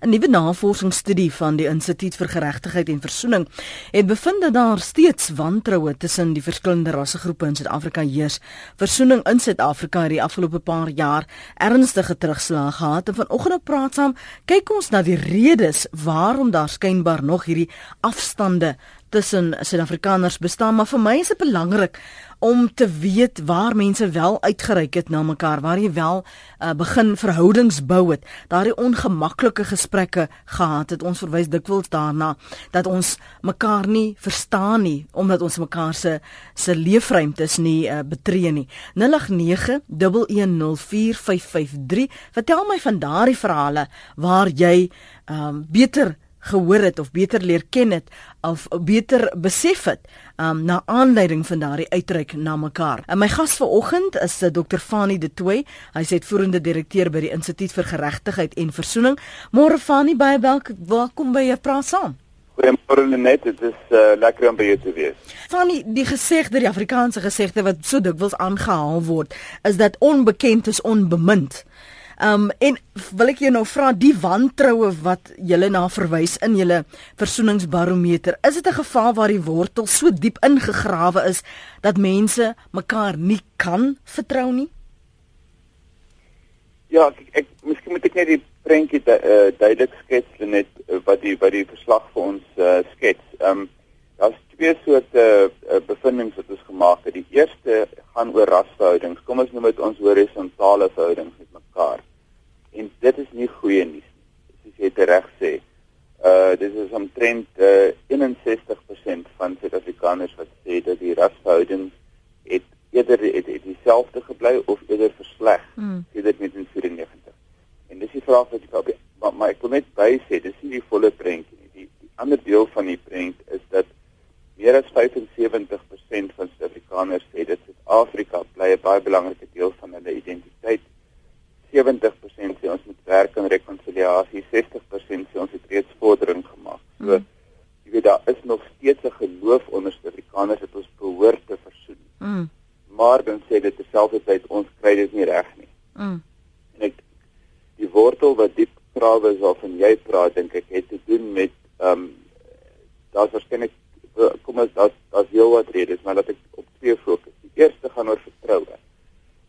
'n Nuwe navorsingsstudie van die Instituut vir Geregtigheid en Versoening het bevind dat daar steeds wantroue tussen die verskillende rassegroepe in Suid-Afrika heers. Versoening in Suid-Afrika het die afgelope paar jaar ernstige terugslag gehad en vanoggend op praat saam kyk ons na die redes waarom daar skynbaar nog hierdie afstande tussen Suid-Afrikaners bestaan, maar vir my is dit belangrik om te weet waar mense wel uitgereik het na mekaar, waar jy wel uh, begin verhoudings bou het. Daardie ongemaklike gesprekke gehad het. Ons verwys dikwels daarna dat ons mekaar nie verstaan nie omdat ons mekaar se se leefruimtes nie uh, betree nie. 0891104553. Vertel my van daardie verhale waar jy um, beter gehoor het of beter leer ken het of beter besef het um, na aanleiding van daardie uitreik na mekaar. En my gas vanoggend is uh, Dr. Fani De Tooy. Hy is uitvoerende direkteur by die Instituut vir Geregtigheid en Versoening. Môre Fani, baie welkom by jou praat saam. Goeiemôre net, dit is uh, lekker om by jou te wees. Fani, die gesegde, die Afrikaanse gesegde wat so dikwels aangehaal word, is dat onbekend is onbemind. Um en wil ek jou nou vra die wantroue wat julle na verwys in julle versoeningsbarometer, is dit 'n geval waar die wortel so diep ingegrawe is dat mense mekaar nie kan vertrou nie? Ja, ek, ek miskien moet ek net die prentjie du, uh, duidelik skets net uh, wat die wat die verslag vir ons uh, skets. Um daar's twee soorte uh, bevindinge wat ons gemaak het. Die eerste gaan oor rasverhoudings. Kom ons noem dit ons horisontale verhoudings met mekaar en dit is nie goeie nuus nie. Soos jy reg sê. Uh dis is omtrent uh 61% van Suid-Afrikaners wat sê dat die rasverhouding het eerder het, het dieselfde gebly of eerder versleg hmm. sedert 1994. En dis die vraag wat ek op maar, maar ek wil net by sê dis nie die volle prentjie nie. Die, die ander deel van die prent is dat meer as 75% van Suid-Afrikaners sê dat Suid-Afrika bly 'n baie belangrike deel van hulle identiteit 70% sê ons moet werk aan rekonsiliasie, 60% sê ons het reeds vordering gemaak. So mm. jy weet daar is nog steeds 'n geloof onder Suid-Afrikaners dat ons behoort te versoen. Mm. Maar dan sê dit terselfdertyd ons kry dit nie reg nie. Mm. En ek die wortel wat diep grawe is waarvan jy praat dink ek het te doen met ehm um, daar's waarskynlik kom ons daar's daar's heel wat redes, maar laat ek op twee fokus. Die eerste gaan oor vertroue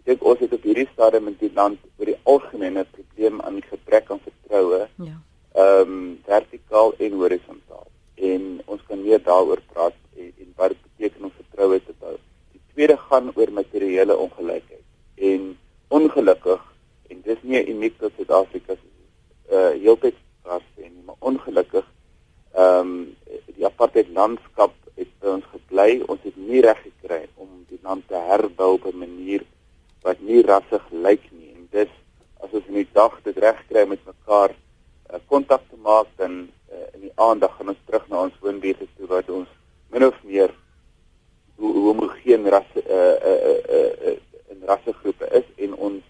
dink ons het op hierdie stadium in die land oor die algemene probleem aan gebrek aan vertroue. Ja. Ehm um, vertikaal en horisontaal. En ons kan meer daaroor praat en, en wat dit beteken om vertroue te bou. Die tweede gaan oor materiële ongelykheid. En ongelukkig en dis nie uniek tot Suid-Afrika se uh heeltyd vas en maar ongelukkig ehm um, die apartheid landskap het by ons gebly. Ons het nie reg gekry om die land te herbou op 'n manier wat nie rassig lyk nie en dis as ons in die dag dit reg kry met mekaar eh, kontak uh, te maak dan uh, in die aandag gaan ons terug na ons woonbuurte toe wat ons min of meer hoe homogeen rasse uh, uh, uh, uh, in rassegroepe is en ons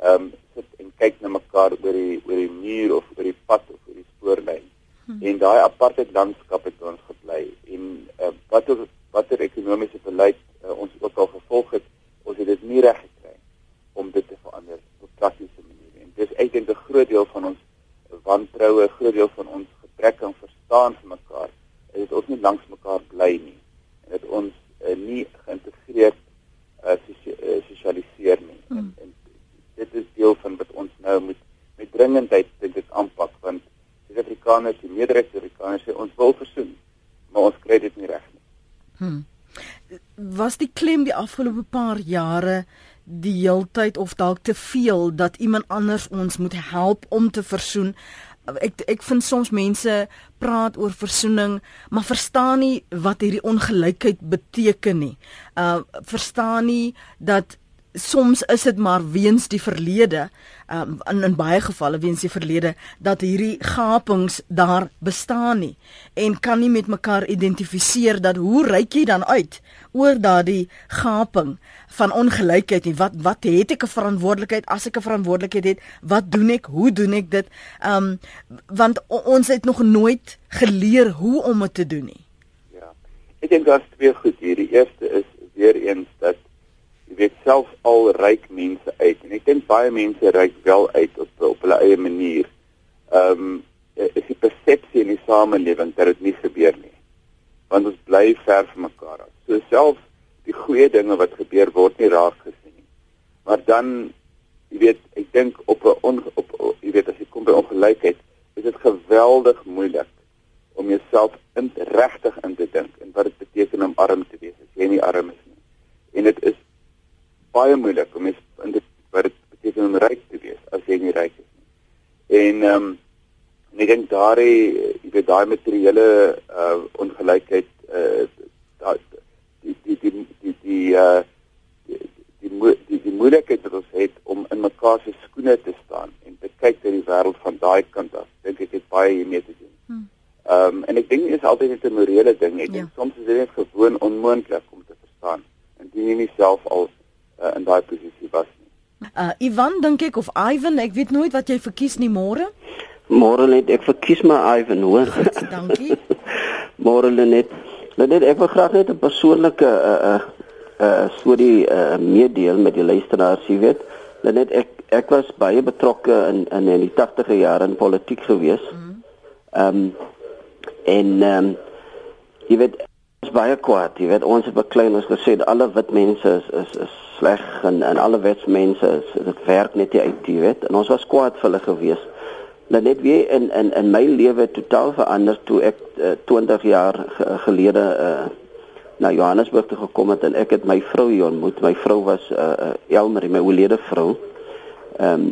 ehm um, sit en kyk na mekaar oor die oor die muur of oor die pad of oor die spoorlyn hmm. en daai aparte landskap het ons gebly en uh, watter watter ekonomiese beleid uh, ons ook al gevolg het ons het dit nie reg om dit te verander op praktiese maniere. En dis eintlik 'n groot deel van ons wantroue, 'n groot deel van ons gebrek aan verstaan vir mekaar, is dit ons nie langs mekaar bly nie en dit ons uh, nie geïntegreerd uh, sosialiseer nie. Hmm. En, en dit is deel van wat ons nou moet met dringendheid dink ek aanpak want Suid-Afrikaners, die meerderheid Suid-Afrikaners sê ons wil versoen, maar ons kry dit nie reg nie. Hmm. Was die klem die afgelope paar jare die heeltyd of dalk te veel dat iemand anders ons moet help om te versoen. Ek ek vind soms mense praat oor versoening, maar verstaan nie wat hierdie ongelykheid beteken nie. Uh verstaan nie dat soms is dit maar weens die verlede um, in in baie gevalle weens die verlede dat hierdie gapings daar bestaan nie en kan nie met mekaar identifiseer dat hoe ryk jy dan uit oor daardie gaping van ongelykheid nie. Wat wat het ek 'n verantwoordelikheid? As ek 'n verantwoordelikheid het wat doen ek? Hoe doen ek dit? Um, want ons het nog nooit geleer hoe om dit te doen nie. Ja. Ek dink daar's twee goed. Hier die eerste is weer eens dat weet self al ryk mense uit en ek dink baie mense ryk wel uit op op hulle eie manier. Ehm um, is die persepsie in die samelewing dat dit nie gebeur nie. Want ons bly ver van mekaar af. So selfs die goeie dinge wat gebeur word nie raak gesien nie. Maar dan jy weet, ek dink op 'n op jy weet as jy kom by ongelykheid, is dit geweldig moeilik om jouself in regtig in te dink en wat dit beteken om arm te wees as jy nie arm is nie. En dit is baie moeilik om in te wat dit beteken om ryk te wees as jy nie ryk is nie. En ehm um, en ek dink daai jy weet daai materiële uh ongelykheid uh die die die die die uh die die, die, die moeilikheid wat ons het om in mekaar se skoene te staan en te kyk na die wêreld van daai kant af dink ek het baie hiermee te doen. Hmm. Ehm um, en ek dink dit is altyd net 'n morele ding. Ek dink ja. soms is dit net gewoon onmoontlik om te verstaan indien jy nie self al uh, in daai posisie was nie. Uh Ivan dink ek of Ivan, ek weet nooit wat jy verkies nie môre. Môre net ek verkies my Ivan hoor. Goed, dankie. môre net. Net ek wil graag net 'n persoonlike uh uh uh storie uh meedeel met die luisteraars, jy weet. Net ek ek was baie betrokke in in die 80e jare in politiek gewees. Mhm. Ehm mm. um, en ehm um, jy weet is baie kwaad. Jy weet ons het beklein ons gesê alle wit mense is is is sleg en en alle wit mense is dit werk net nie uit, jy weet. En ons was kwaad vir hulle gewees. Nou net weer in in in my lewe totaal verander toe ek uh, 20 jaar gelede uh na Johannesburg toe gekom het en ek het my vrou hier ontmoet. My vrou was uh, uh Elmarie, my oulede vrou. Ehm um,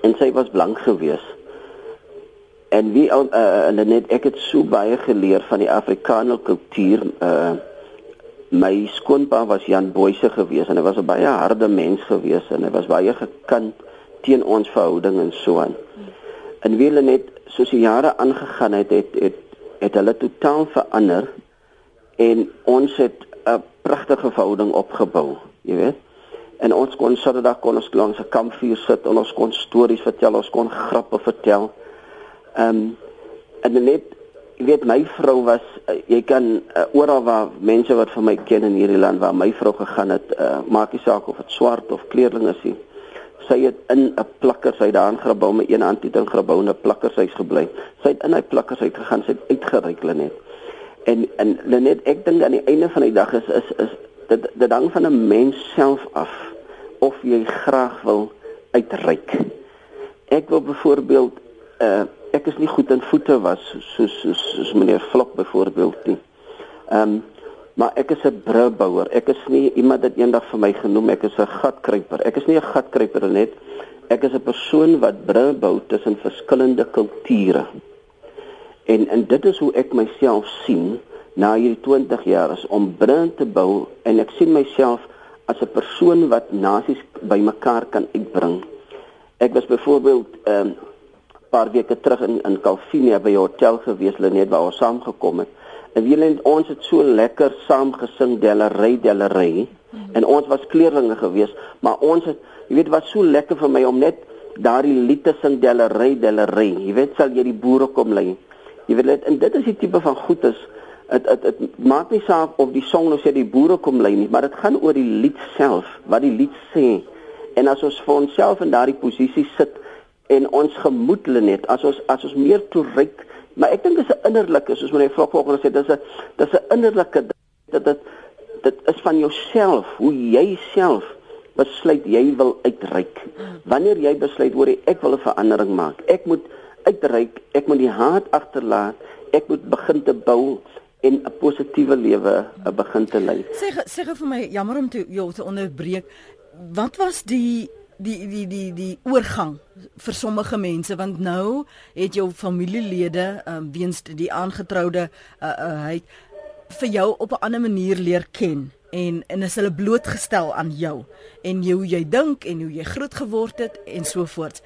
en sy was blank geweest en wie uh, uh, net ek het so baie geleer van die Afrikaner kultuur uh my skoonpa was Jan Boyse gewees en hy was 'n baie harde mens gewees en hy was baie gekant teen ons verhouding en so aan. En wie hulle net soos die jare aangegaan het het het het hulle totaal verander en ons het 'n pragtige verhouding opgebou, jy weet. En ons kon Saterdag kon ons langs 'n kampvuur sit en ons kon stories vertel, ons kon grappe vertel. Ehm um, en net jy weet my vrou was uh, jy kan uh, oral waar mense wat van my ken in hierdie land waar my vrou gegaan het, uh, maak nie saak of dit swart of kleerling is nie. Sy het in 'n plakker sy daar aangebou met een hand het in gebou 'n plakkershuis gebly. Sy het in hy plakkershuis gegaan, sy het uitgereik net. En en net ek dink aan die einde van die dag is is is dit dit hang van 'n mens self af of jy graag wil uitreik. Ek wil byvoorbeeld uh ek is nie goed in voete was soos soos, soos meneer Vlok byvoorbeeld nie. Ehm um, maar ek is 'n brubouer. Ek is nie iemand wat eendag vir my genoem ek is 'n gatkruiper. Ek is nie 'n gatkruiper net. Ek is 'n persoon wat bru bou tussen verskillende kulture. En en dit is hoe ek myself sien na hierdie 20 jaar is om bru te bou en ek sien myself as 'n persoon wat nasies bymekaar kan uitbring. Ek was byvoorbeeld ehm um, paar weke terug in in Calvinia by 'n hotel gewees, Lenet waar ons saamgekom het. En wie net ons het so lekker saam gesing Dellery Dellery mm -hmm. en ons was kleerlinge gewees, maar ons het jy weet wat so lekker vir my om net daardie lied te sing Dellery Dellery. Jy weet sal jy die boere kom lei. Jy weet net en dit is die tipe van goed is dit dit dit maak nie saak of die song nou sê die boere kom lei nie, maar dit gaan oor die lied self, wat die lied sê. En as ons vir onsself in daardie posisie sit en ons gemoed net as ons as ons meer toereik maar ek dink dit is 'n innerlike soos meneer Vlok vanoggend gesê dis 'n dis 'n innerlike dat dit dit is van jouself hoe jy self besluit jy wil uitreik. Wanneer jy besluit hoor ek wil 'n verandering maak. Ek moet uitreik ek moet die haat agterlaat ek moet begin te bou en 'n positiewe lewe begin te lei. Sê sê vir my jammer om te jou te onderbreek. Wat was die die die die die oorgang vir sommige mense want nou het jou familielede um, weens die aangetroude uh, uh, hy vir jou op 'n ander manier leer ken en en is hulle blootgestel aan jou en hoe jy dink en hoe jy groot geword het en so voort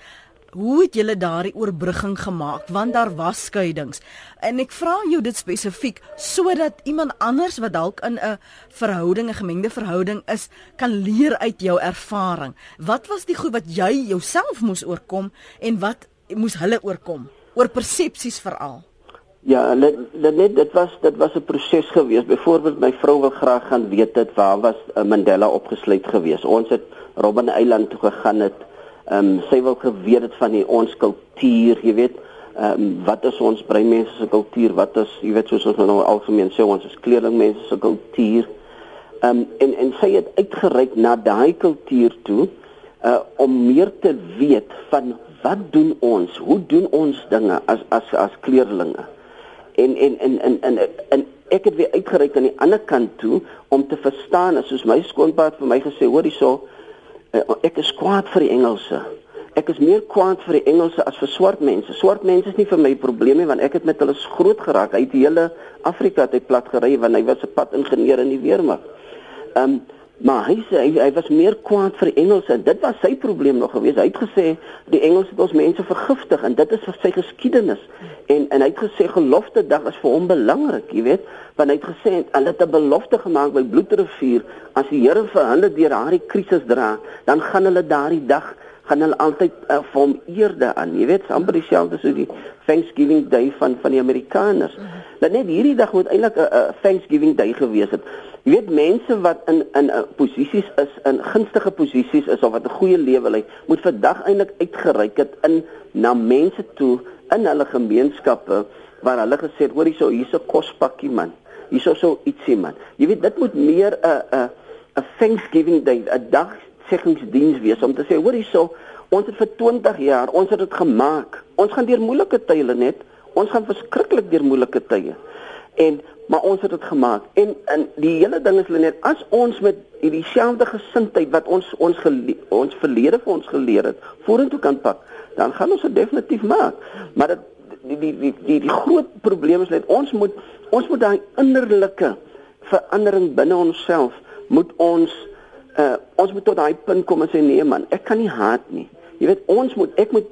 hoe het julle daardie oorbrugging gemaak? Want daar was skeidings. En ek vra jou dit spesifiek sodat iemand anders wat dalk in 'n verhouding 'n gemengde verhouding is kan leer uit jou ervaring. Wat was die goed wat jy jouself moes oorkom en wat moes hulle oorkom? Oor persepsies veral. Ja, net net dit was dit was 'n proses geweest. Byvoorbeeld my vrou wil graag gaan weet dit waar was uh, Mandela opgesluit geweest. Ons het Robben Eiland toe gegaan het Ehm um, sy wil geweet het van die ons kultuur, jy weet, Ehm um, wat is ons breinmense se kultuur? Wat is jy weet soos ons nou algemeen sê ons is kleerlingmense se kultuur? Ehm um, en en sy het uitgereik na daai kultuur toe uh om meer te weet van wat doen ons? Hoe doen ons dinge as as as kleerlinge? En en en en en, en ek het weer uitgereik aan die ander kant toe om te verstaan as soos my skoonpa vir my gesê hoor hierso ek is kwaad vir die Engelse. Ek is meer kwaad vir die Engelse as vir swart mense. Swart mense is nie vir my probleem nie want ek het met hulle groot geraak. Hy het die hele Afrika uit plat gery want hy was 'n padingenieur in die weermag. Ehm um, Maar hy sê hy, hy was meer kwaad vir Engelse en dit was sy probleem nog geweest. Hy het gesê die Engelse het ons mense vergiftig en dit is vir sy geskiedenis. En en hy het gesê gelofte dag is vir hom belangrik, jy weet, want hy het gesê hulle het 'n belofte gemaak by Bloedrivier as die Here vir hulle deur daardie krisis dra, dan gaan hulle daardie dag gaan hulle altyd uh, vir hom eerde aan. Jy weet, amper dieselfde so die Thanksgiving Day van van die Amerikaners. Dat net hierdie dag moet eintlik 'n Thanksgiving Day gewees het. Jy weet mense wat in in uh, posisies is, in gunstige posisies is of wat 'n goeie lewe lei, moet vandag eintlik uitgereik het in na mense toe in hulle gemeenskappe waar hulle gesê het, hoor hierso, hier's 'n kospakkie man. Hierso so ietsie man. Jy weet dit moet meer 'n 'n 'n Thanksgiving Day, 'n dag seggingsdiens wees om te sê, hoor hierso, ons het vir 20 jaar, ons het dit gemaak. Ons gaan deur moeilike tye net. Ons gaan verskriklik deur moeilike tye. En maar ons het dit gemaak. En in die hele ding is net as ons met hierdie selfde gesindheid wat ons ons ons verlede vir ons geleer het, vorentoe kan pak, dan gaan ons dit definitief maak. Maar dit die die die die, die groot probleem is net ons moet ons moet daai innerlike verandering binne onsself moet ons uh ons moet tot daai punt kom en sê nee man, ek kan nie haat nie. Jy weet ons moet ek moet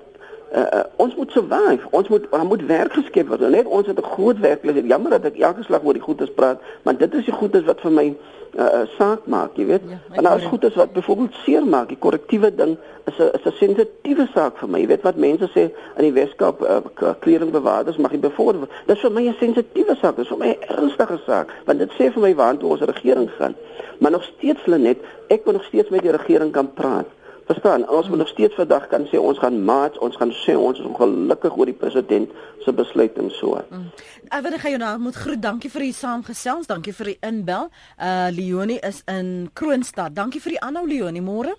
uh, ons moet survive. Ons moet daar moet werk geskep word. Net ons het 'n groot werklikheid. Jammer dat ek elke slag oor die goedes praat, maar dit is die goedes wat vir my uh, saak maak, jy weet. Ja, en daar is goedes wat byvoorbeeld seer maak. Die korrektiewe ding is 'n is 'n sensitiewe saak vir my. Jy weet wat mense sê in die Weskaap uh, kleringbewaarders mag jy bevorder. Dit is vir my 'n sensitiewe saak. Dit is vir my 'n ernstige saak, want dit sê vir my waartoe ons regering gaan. Maar nog steeds hulle net ek wil nog steeds met die regering kan praat. Verstaan, ons moet nog steeds vandag kan sê ons gaan maats, ons gaan sê ons is ongelukkig oor die president se besluit en so. Mm. Ek wil gee jou nou moet groet. Dankie vir die saamgesels. Dankie vir die inbel. Uh Leonie is in Kroonstad. Dankie vir die aanhou Leonie. Môre.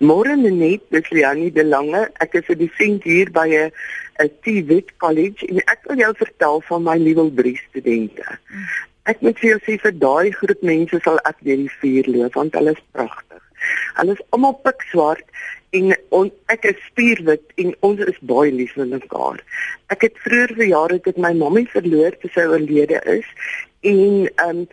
Môre net, dis Leonie de Lange. Ek is 'n dissent hier by 'n 'n TVET College en ek wil jou vertel van my level 3 studente. Mm. Ek moet vir jou sê vir daai groep mense sal ek deur die vuur loop want hulle is pragtig. Hulle is almal pikswart en on, ek is spierwit en ons is baie lief vir mekaar. Ek het vroeër verjaar het ek my mammie verloor toe sy oorlede is en ehm um,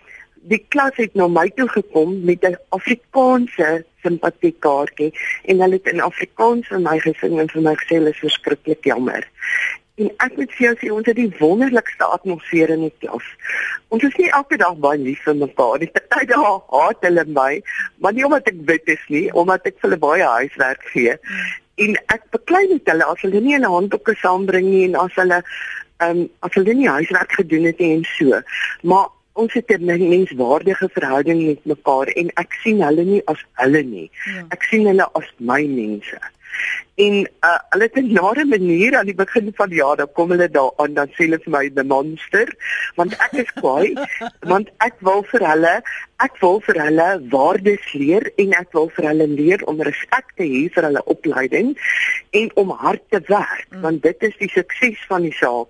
die klas het na my toe gekom met 'n Afrikaanse simpatiekaartjie en hulle het in Afrikaans vir my gesing en vir my gesê hulle is verskriklik jammer. En ek moet vir jou sê ons het die wonderlikste atmosfeer in die klas. Ons is nie elke dag baie lief vir mekaar nie. Party dae haat hulle my, maar nie omdat ek wit is nie, omdat ek vir hulle baie huiswerk gee. En ek beklei met hulle as hulle nie 'n handboeke saambring nie en as hulle ehm um, as hulle nie huiswerk gedoen het nie en so. Maar ons het 'n menswaardige verhouding met mekaar en ek sien hulle nie as hulle nie. Ja. Ek sien hulle as my mense. En uh, hulle het 'n nare manier aan die begin van die jaar, dan kom hulle daar aan dan sê hulle vir my the monster, want ek is kwaai, want ek wil vir hulle, ek wil vir hulle waardes leer en ek wil vir hulle leer om respek te hê vir hulle opleiding en om hard te werk, mm. want dit is die sukses van die saak.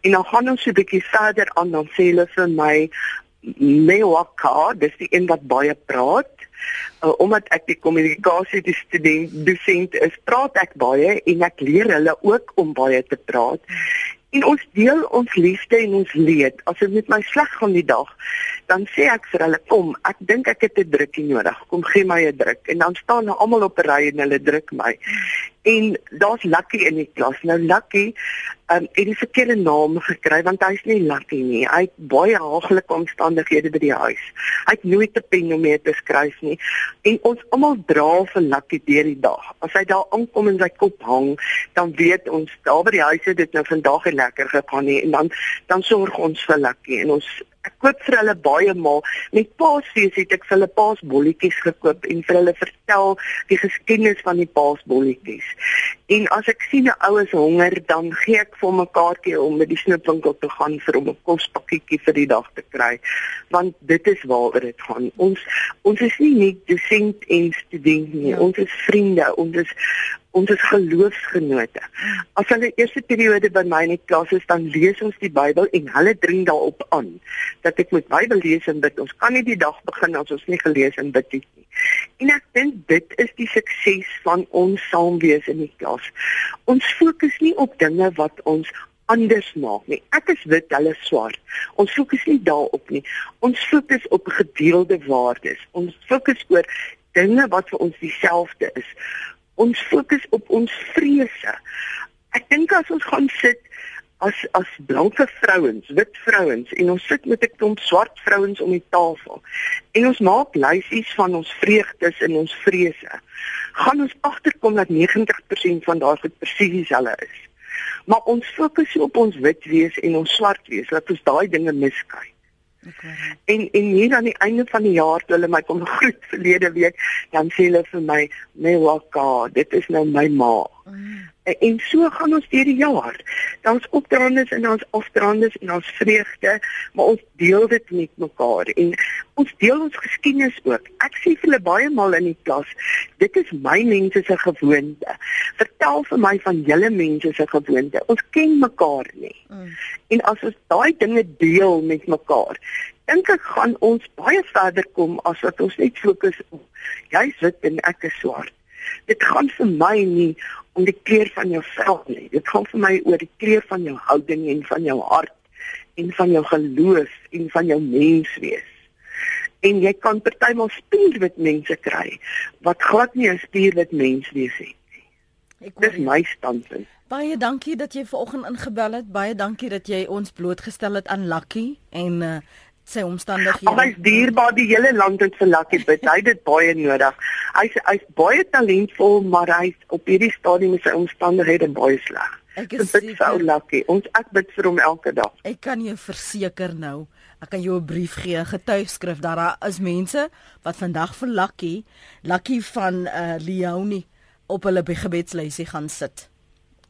En dan gaan ons so 'n bietjie verder aan dan sê hulle vir my Mewaka, dis die een wat baie praat uh, omdat ek die kommunikasie die student dosent is, praat ek baie en ek leer hulle ook om baie te praat. En ons deel ons liefde en ons leed. As dit met my sleg gaan die dag, dan sê ek vir hulle, "Kom, ek dink ek het 'n drukkie nodig. Kom gee my 'n druk." En dan staan hulle almal op 'n ry en hulle druk my. En daar's Lucky in die klas. Nou Lucky, um, het die verkeerde naam gekry want hy's nie Lucky nie. Hy het baie haaglike omstandighede by die huis. Hy het nooit 'n pen om mee te skryf nie. En ons almal dra vir Lucky deur die dag. As hy daar aankom en sy kop hang, dan weet ons daar by die huis het dit nou vandag nie lekker gegaan nie en dan dan sorg ons vir Lucky en ons ek koop vir hulle baie maal. Met Paasfees het ek vir hulle paasbolletjies gekoop en vir hulle vertel die geskiedenis van die paasbolletjies. En as ek sien 'n oues honger, dan gee ek vir my kaartjie om by die snoepwinkel te gaan vir om 'n kospakkietjie vir die dag te kry. Want dit is waaroor dit gaan. Ons ons is nie net dosent en student nie. Ja. Ons is vriende. Ons is ons is geloofsgenote. As hulle eerste periode by my in die klas is, dan lees ons die Bybel en hulle dring daarop aan dat ek moet Bybel lees en bid. Ons kan nie die dag begin as ons nie gelees en bid het nie. En ek dink dit is die sukses van ons saam wees in die klas. Ons fokus nie op dinge wat ons anders maak nie. Ek is wit, hulle swart. Ons fokus nie daarop nie. Ons fokus op gedeelde waardes. Ons fokus oor dinge wat vir ons dieselfde is ons fokus op ons vrese. Ek dink as ons gaan sit as as blanke vrouens, wit vrouens en ons sit met 'n klomp swart vrouens om die tafel en ons maak lysies van ons vreugdes en ons vrese, gaan ons agterkom dat 90% van daardie presies dieselfde is. Maar ons fokus op ons wit wees en ons swart wees, laat ons daai dinge miskyk. En en hier aan die einde van die jaar toe hulle my kom groet verlede week, dan sê hulle vir my, "Mewaka, dit is nou my ma." Mm. En, so gaan ons deur die jaar. Daar's opdraandes en daar's afdraandes en daar's vreugde, maar ons deel dit met mekaar en ons deel ons geskiedenis ook. Ek sê vir hulle baie maal in die klas, dit is my mense se gewoonte. Vertel vir my van julle mense se gewoonte. Ons ken mekaar nie. Mm. En as ons daai dinge deel met mekaar, dink ek gaan ons baie verder kom as wat ons net fokus op jy's wit en ek is swart. Dit gaan vir my nie om die kleur van jou vel nie. Dit gaan vir my oor die kleur van jou houding en van jou hart en van jou geloof en van jou menswees. En jy kan partymal spierwit mense kry wat glad nie 'n spierwit menswees het nie. Ek Dis my standpunt. Baie dankie dat jy vanoggend ingebel het. Baie dankie dat jy ons blootgestel het aan Lucky en uh, sy omstandighede. Hy's dierbaar die hele land het vir Lucky bid. Hy het dit baie nodig. Hy's hy's baie talentvol, maar hy's op hierdie stadium met sy omstandighede baie sleg. Ek is bid vir Lucky. Ons ek bid vir hom elke dag. Ek kan jou verseker nou, ek kan jou 'n brief gee, 'n getuigskrif dat daar is mense wat vandag vir Lucky, Lucky van uh Leonie op hulle gebedslysie gaan sit.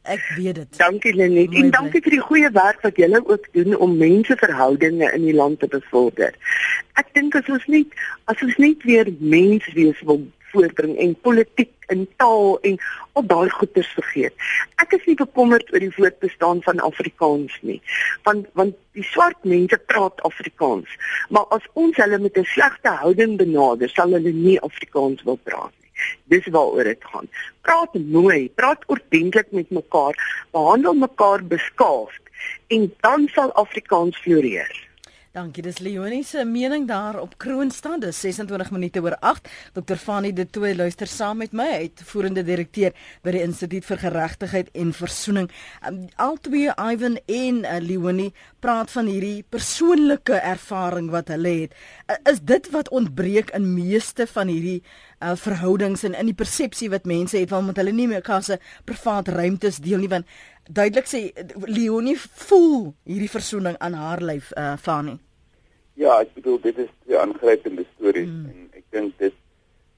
Ek weet dit. Dankie Lenet en dankie vir die goeie werk wat julle ook doen om menseverhoudinge in die land te bevorder. Ek dink as ons net as ons net weer menswees wil voortbring en politiek en taal en op daai goeters vergeet. Ek is nie bekommerd oor die voortbestaan van Afrikaans nie. Want want die swart mense praat Afrikaans, maar as ons hulle met 'n slegte houding benader, sal hulle nie Afrikaans wil praat. Dis waaroor dit gaan. Praat mooi, praat ordentlik met mekaar, behandel mekaar beskaafd en dan sal Afrikaans floreer. Dankie, dis Leonie se mening daar op Kroonstad. Dis 26 minute oor 8. Dr. Fanie de Tooy luister saam met my, uitvoerende direkteur by die Instituut vir Geregtigheid en Versoening. Um, al twee Ivan en uh, Leonie praat van hierdie persoonlike ervaring wat hulle het. Uh, is dit wat ontbreek in meeste van hierdie uh, verhoudings en in die persepsie wat mense het want hulle nie meer kasse privaat ruimtes deel nie want duidelik sê Leonie voel hierdie versoening aan haar lyf uh Fani. Ja, ek bedoel dit is 'n aangrypende storie hmm. en ek dink dit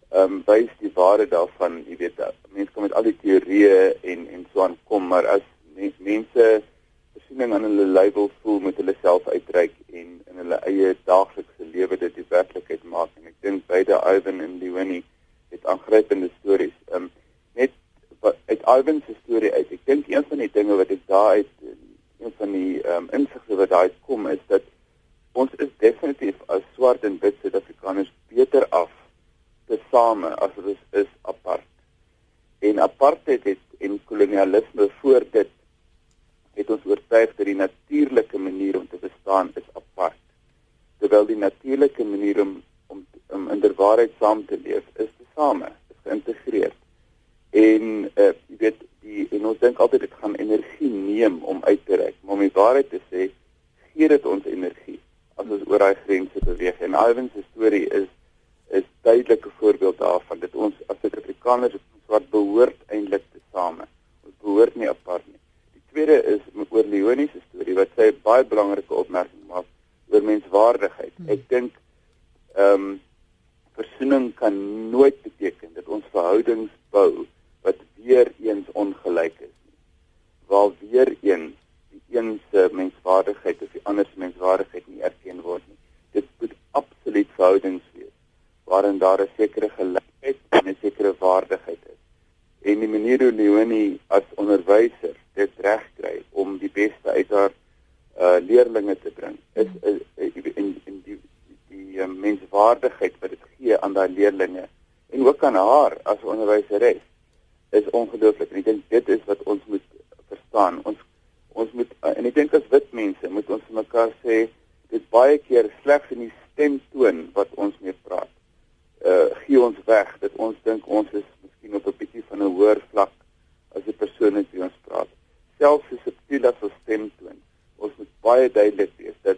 ehm um, wys die waarde daarvan, jy weet, mense kom met al die teorieë en en so aan kom, maar as mense versoening aan hulle lyf voel met hulle self uitreik en in hulle eie daaglikse lewe dit die werklikheid maak en ek dink beide Ivan en Leonie het aangrypende stories. Ehm um, uit Ivan se storie uit. Ek dink een van die dinge wat ek daar uit een van die ehm um, insigte wat daar uitkom is dat ons is definitief as swart en wit Suid-Afrikaners beter af tesame as wat ons is apart. En apartheid het en kolonialisme voor dit het ons oortuig dat die natuurlike manier om te bestaan is apart. Terwyl die natuurlike manier om om, om in der waarheid saam te leef is tesame, is geïntegreerd en uh, jy weet die en ons dink altyd dit gaan energie neem om uit te reik maar om die waarheid te sê gee dit ons energie as ons oor daai grense beweeg. En Ivan se storie is is duidelike voorbeeld daarvan dat ons as Suid-Afrikaners wat behoort eintlik te same. Ons behoort nie apart nie. Die tweede is oor Leonie se storie wat sy baie belangrike opmerking maak oor menswaardigheid. Hmm. ek dink ehm um, versoening kan nooit beteken dat ons wat weer eens ongelyk is nie. Waar weer eens die een se menswaardigheid of die ander se menswaardigheid nie erken word nie. Dit moet absoluut verhoudings wees waarin daar 'n sekere gelykheid en 'n sekere waardigheid is. En die manier hoe Leonie as onderwyser dit regkry om die beste uit haar uh leerlinge te bring is is eh, in in die die uh, menswaardigheid wat dit gee aan daai leerlinge en ook aan haar as onderwyseres is ongelooflik. En ek dink dit is wat ons moet verstaan. Ons ons moet uh, en ek dink as wit mense moet ons mekaar sê dit baie keer slegs in die stemtoon wat ons mee praat uh gee ons weg dat ons dink ons is miskien op 'n bietjie van 'n hoër vlak as die persoon wat ons praat. Selfs dit subtiel as 'n stemtoon. Ons moet baie duidelik wees dat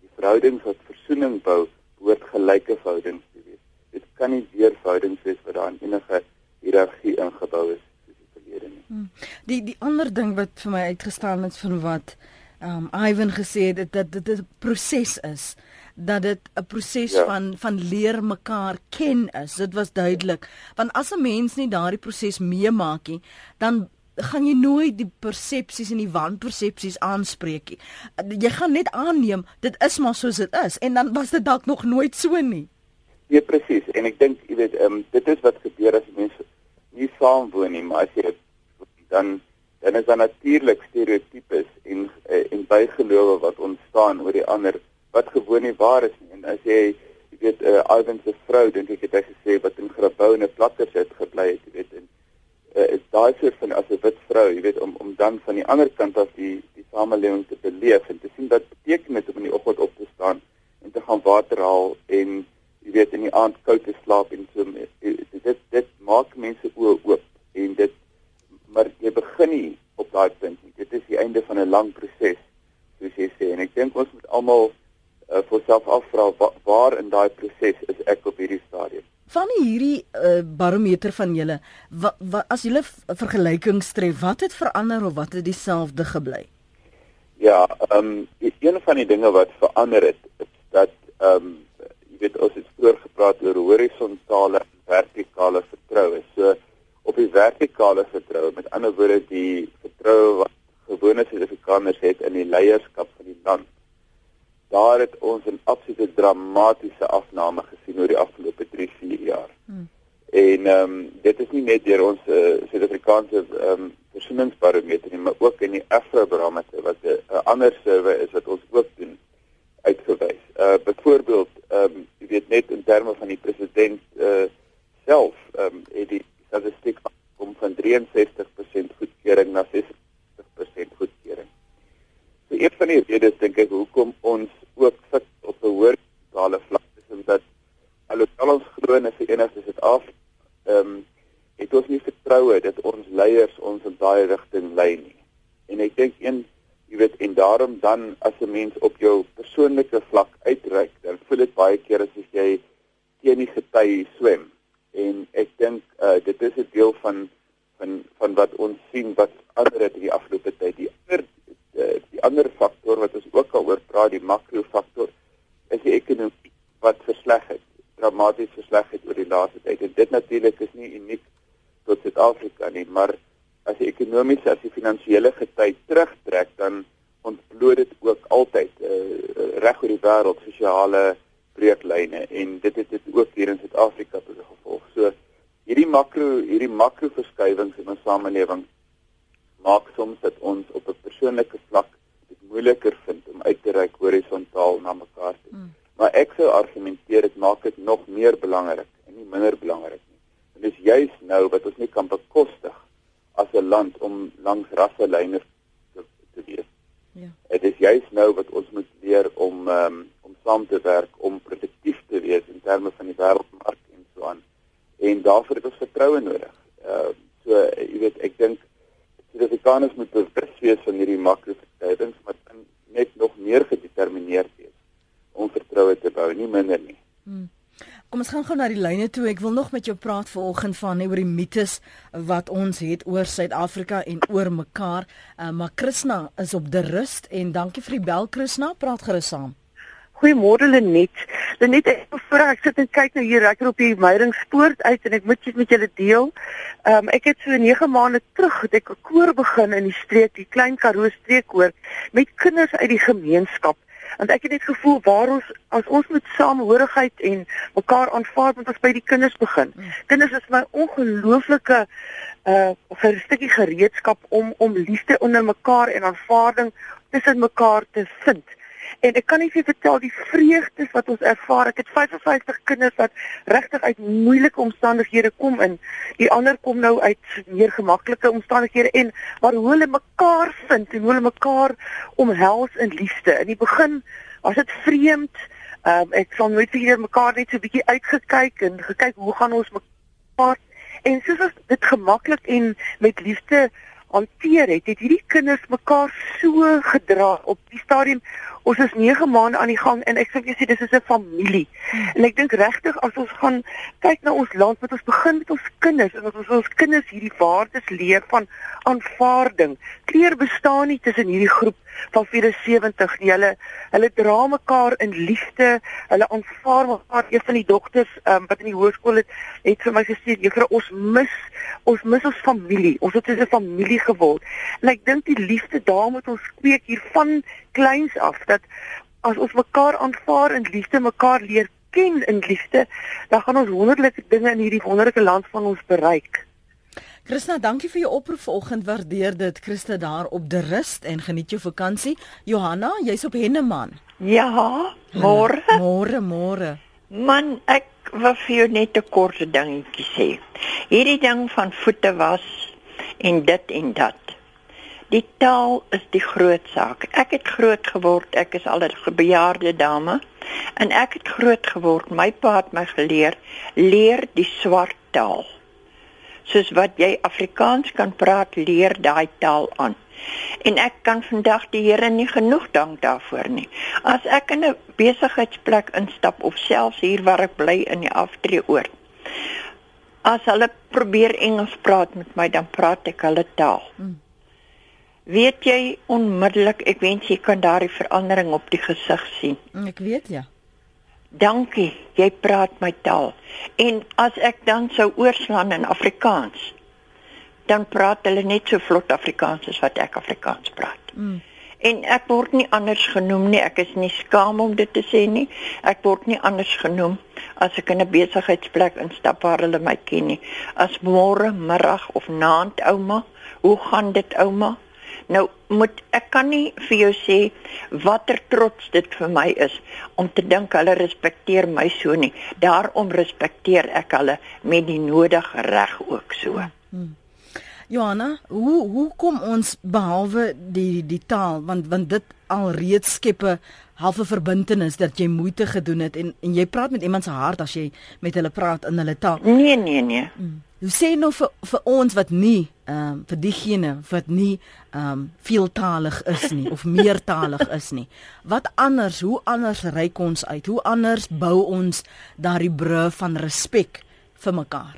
die verhoudings wat versoening bou behoort gelyke verhoudings te wees. Dit kan nie weer verhoudings wees wat daar enige hiërargie ingebou is soos die verlede nie. Hmm. Die die ander ding wat vir my uitgestaan het van wat ehm um, Ivan gesê het dat dit 'n proses is dat dit 'n proses ja. van van leer mekaar ken is. Dit was duidelik. Want as 'n mens nie daardie proses meemaak nie, dan gaan jy nooit die persepsies en die wanpersepsies aanspreek nie. Jy gaan net aanneem dit is maar soos dit is en dan was dit dalk nog nooit so nie. Ja presies en ek dink jy weet ehm um, dit is wat gebeur as mense nie saam woon nie maar as jy dan dan is daar natuurlik stereotypes en eh, en bygelowe wat ontstaan oor die ander wat gewoon nie waar is nie. En as jy jy weet uh, Ivan se vrou dink ek het hy gesê wat in Grabouw en plakkers het gebly het jy weet en uh, is daai soort van as 'n wit vrou jy weet om om dan van die ander kant af die die samelewing te beleef en te sien wat beteken dit om in die oggend op te staan en te gaan water haal en jy weet in die aand koud te slaap en so dit dit maak mense oë oop en dit maar jy begin nie op daai punt nie. Dit is die einde van 'n lang proses soos jy sê. En ek dink ons moet almal uh, vir self afvra wa, waar in daai proses is ek op hierdie stadium? Van hierdie uh, barometer van julle as julle vergelykings tref wat het verander of wat het dieselfde gebly ja um, een van die dinge wat verander het is dat ehm um, jy weet ons het vroeër gepraat oor horisontale en vertikale vertroue. So op die vertikale vertroue, met ander woorde die vertroue wat gewone Suid-Afrikaners het in die leierskap van die land. Daar het ons 'n absolute dramatiese afname gesien oor die afgelope 3-4 jaar. Hmm. En ehm um, dit is nie net deur ons uh, Suid-Afrikaanse ehm um, versoeningsbarometer nie, maar ook in die Afro-barometer wat 'n uh, ander survey is wat ons ook doen uitgewys. Uh byvoorbeeld, ehm um, jy weet net in terme van die president uh self, ehm um, het die statistiek kom van 63% goedkeuring na 60% goedkeuring. So een van die redes dink ek hoekom ons ook sit op 'n hoër totale vlak is omdat alhoewel ons glo in 'n verenigde Suid-Afrika, ehm um, het ons nie vertroue dat ons leiers ons in daai rigting lei nie. En ek dink een jy weet en daarom dan as 'n mens op jou persoonlike vlak uitreik dan voel dit baie keer asof jy teen die gety swem. En ek dink uh, dit is 'n deel van van van wat ons sien wat ander het die afgelope tyd. Die ander die, uh, die ander faktor wat ons ook al oor praat die makro faktor is die ekonomie wat versleg het dramaties versleg het oor die laaste tyd. En dit natuurlik is nie uniek tot Suid-Afrika nie maar as die ekonomiese as die finansiële gety terugtrek dan ontbloot dit ook altyd uh, reg oor die wêreld sosiale breeklyne en dit het dit ook hier in Suid-Afrika tot gevolg. So hierdie makro hierdie makro verskywings in ons samelewing maak soms dat ons op 'n persoonlike vlak dit moeiliker vind om uit te reik horisontaal na mekaar toe. Mm. Maar ek sou argumenteer dit maak dit nog meer belangrik en nie minder belangrik nie. En dis juis nou wat ons nie kan bekostig as 'n land om langs rasselyne te, te wees. Ja. Dit is juist nou wat ons moet leer om um, om saam te werk om produktief te wees in terme van die wêreldmark en so aan. En daarvoor het ons vertroue nodig. Ehm uh, so jy weet ek dink Suid-Afrikaners moet bewus wees van hierdie makroverskywings maar net nog meer gedetermineerd wees om vertroue te bou, nie minder nie. Hmm. Kom ons gaan gou na die lyne toe. Ek wil nog met jou praat vanoggend van net oor die mites wat ons het oor Suid-Afrika en oor mekaar. Uh, maar Krishna is op die rust en dankie vir die bel Krishna. Praat gerus saam. Goeiemôre Lenet. Dan net ek voor ek sit en kyk nou hier ek op die Meiringspoort uit en ek moet dit met julle deel. Ehm um, ek het so 9 maande terug het ek 'n koor begin in die streek, die Klein Karoo streekkoor met kinders uit die gemeenskap. Want ek het net gevoel waar ons as ons met samehorigheid en mekaar aanvaar moet ons by die kinders begin. Mm. Kinders is my ongelooflike uh 'n stukkie gereedskap om om liefde onder mekaar en aanvaarding tussen mekaar te vind. En ek kan nie vir vertel die vreugdes wat ons ervaar. Ek het 55 kinders wat regtig uit moeilike omstandighede kom in. Die ander kom nou uit meer gemaklike omstandighede en waar hulle mekaar vind en hulle mekaar omhels in liefde. In die begin was dit vreemd. Um, ek sal nooit vir mekaar net so bietjie uitgekyk en gekyk hoe gaan ons mekaar en soos as dit gemaklik en met liefde hanteer het, het hierdie kinders mekaar so gedra op die stadium ons is 9 maande aan die gang en ek sê jy sê dis is 'n familie. En ek dink regtig as ons gaan kyk na ons land, moet ons begin met ons kinders en ons ons kinders hierdie waardes leer van aanvaarding. Kleur bestaan nie tussen hierdie groep van 74 nie. Hulle hulle dra mekaar in liefde. Hulle aanvaar mekaar. Een van die dogters um, wat in die hoërskool het, het vir my gesê, "Juffrou, ons mis ons mis ons familie. Ons het 'n familie geword." En ek dink die liefde daar moet ons kweek hier van kleins af dat as ons mekaar aanvaar in liefde, mekaar leer ken in liefde, dan gaan ons wonderlike dinge in hierdie wonderlike land van ons bereik. Christa, dankie vir jou oproep vanoggend. Waardeer dit. Christa daar op die rust en geniet jou vakansie. Johanna, jy's op Henneman. Ja, môre. Môre, môre. Man, ek wil vir jou net 'n kort dingetjie sê. Hierdie ding van voete was en dit en dat. Die taal is die groot saak. Ek het groot geword, ek is al 'n bejaarde dame en ek het groot geword. My pa het my geleer leer die swart taal. Soos wat jy Afrikaans kan praat, leer daai taal aan. En ek kan vandag die Here nie genoeg dank daarvoor nie. As ek in 'n besigheidsplek instap of selfs hier waar ek bly in die aftreeoord. As hulle probeer Engels praat met my, dan praat ek hulle taal. Hmm. Weet jy onmiddellik, ek wens jy kan daardie verandering op die gesig sien. Ek weet ja. Dankie, jy praat my taal. En as ek dan sou oorslaan in Afrikaans, dan praat hulle net so vlot Afrikaans as wat ek Afrikaans praat. Mm. En ek word nie anders genoem nie. Ek is nie skaam om dit te sê nie. Ek word nie anders genoem as ek in 'n besigheidsplek instap waar hulle my ken nie. As môre, middag of naand ouma, hoe gaan dit ouma? Nou moet ek kan nie vir jou sê watter trots dit vir my is om te dink hulle respekteer my so nie. Daarom respekteer ek hulle met die nodige reg ook so. Hmm. Johanna, hoe hoe kom ons behalwe die die taal want want dit alreeds skep 'n halfe verbintenis dat jy moeite gedoen het en en jy praat met iemand se hart as jy met hulle praat in hulle taal. Nee, nee, nee. Hmm. Hoe sê nou vir vir ons wat nie ehm um, vir diegene wat nie ehm um, veeltalig is nie of meertalig is nie. Wat anders, hoe anders reik ons uit? Hoe anders bou ons daardie brug van respek vir mekaar?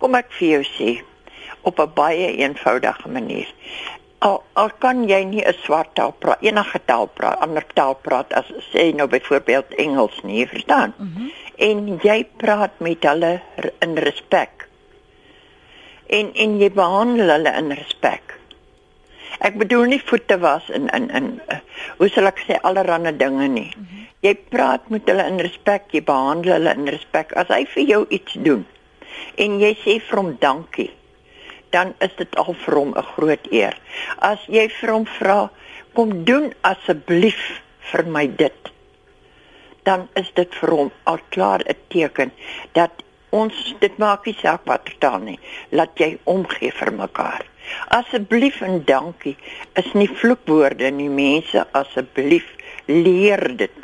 Kom ek vir jou sê op 'n baie eenvoudige manier. Al, al kan jy nie 'n swart taal praat, enige taal praat, ander taal praat as sê nou byvoorbeeld Engels nie, verstaan? Mm -hmm. En jy praat met hulle in respek en en jy behandel hulle in respek. Ek bedoel nie voete was in in in uh, hoe sal ek sê allerlei dinge nie. Mm -hmm. Jy praat met hulle in respek, jy behandel hulle in respek. As hy vir jou iets doen en jy sê vir hom dankie, dan is dit al vir hom 'n groot eer. As jy vir hom vra, kom doen asseblief vir my dit, dan is dit vir hom al klaar 'n teken dat ons dit maak nie saak wat taal nie. Laat jy omgee vir mekaar. Asseblief en dankie is nie vloekwoorde nie mense. Asseblief leer dit.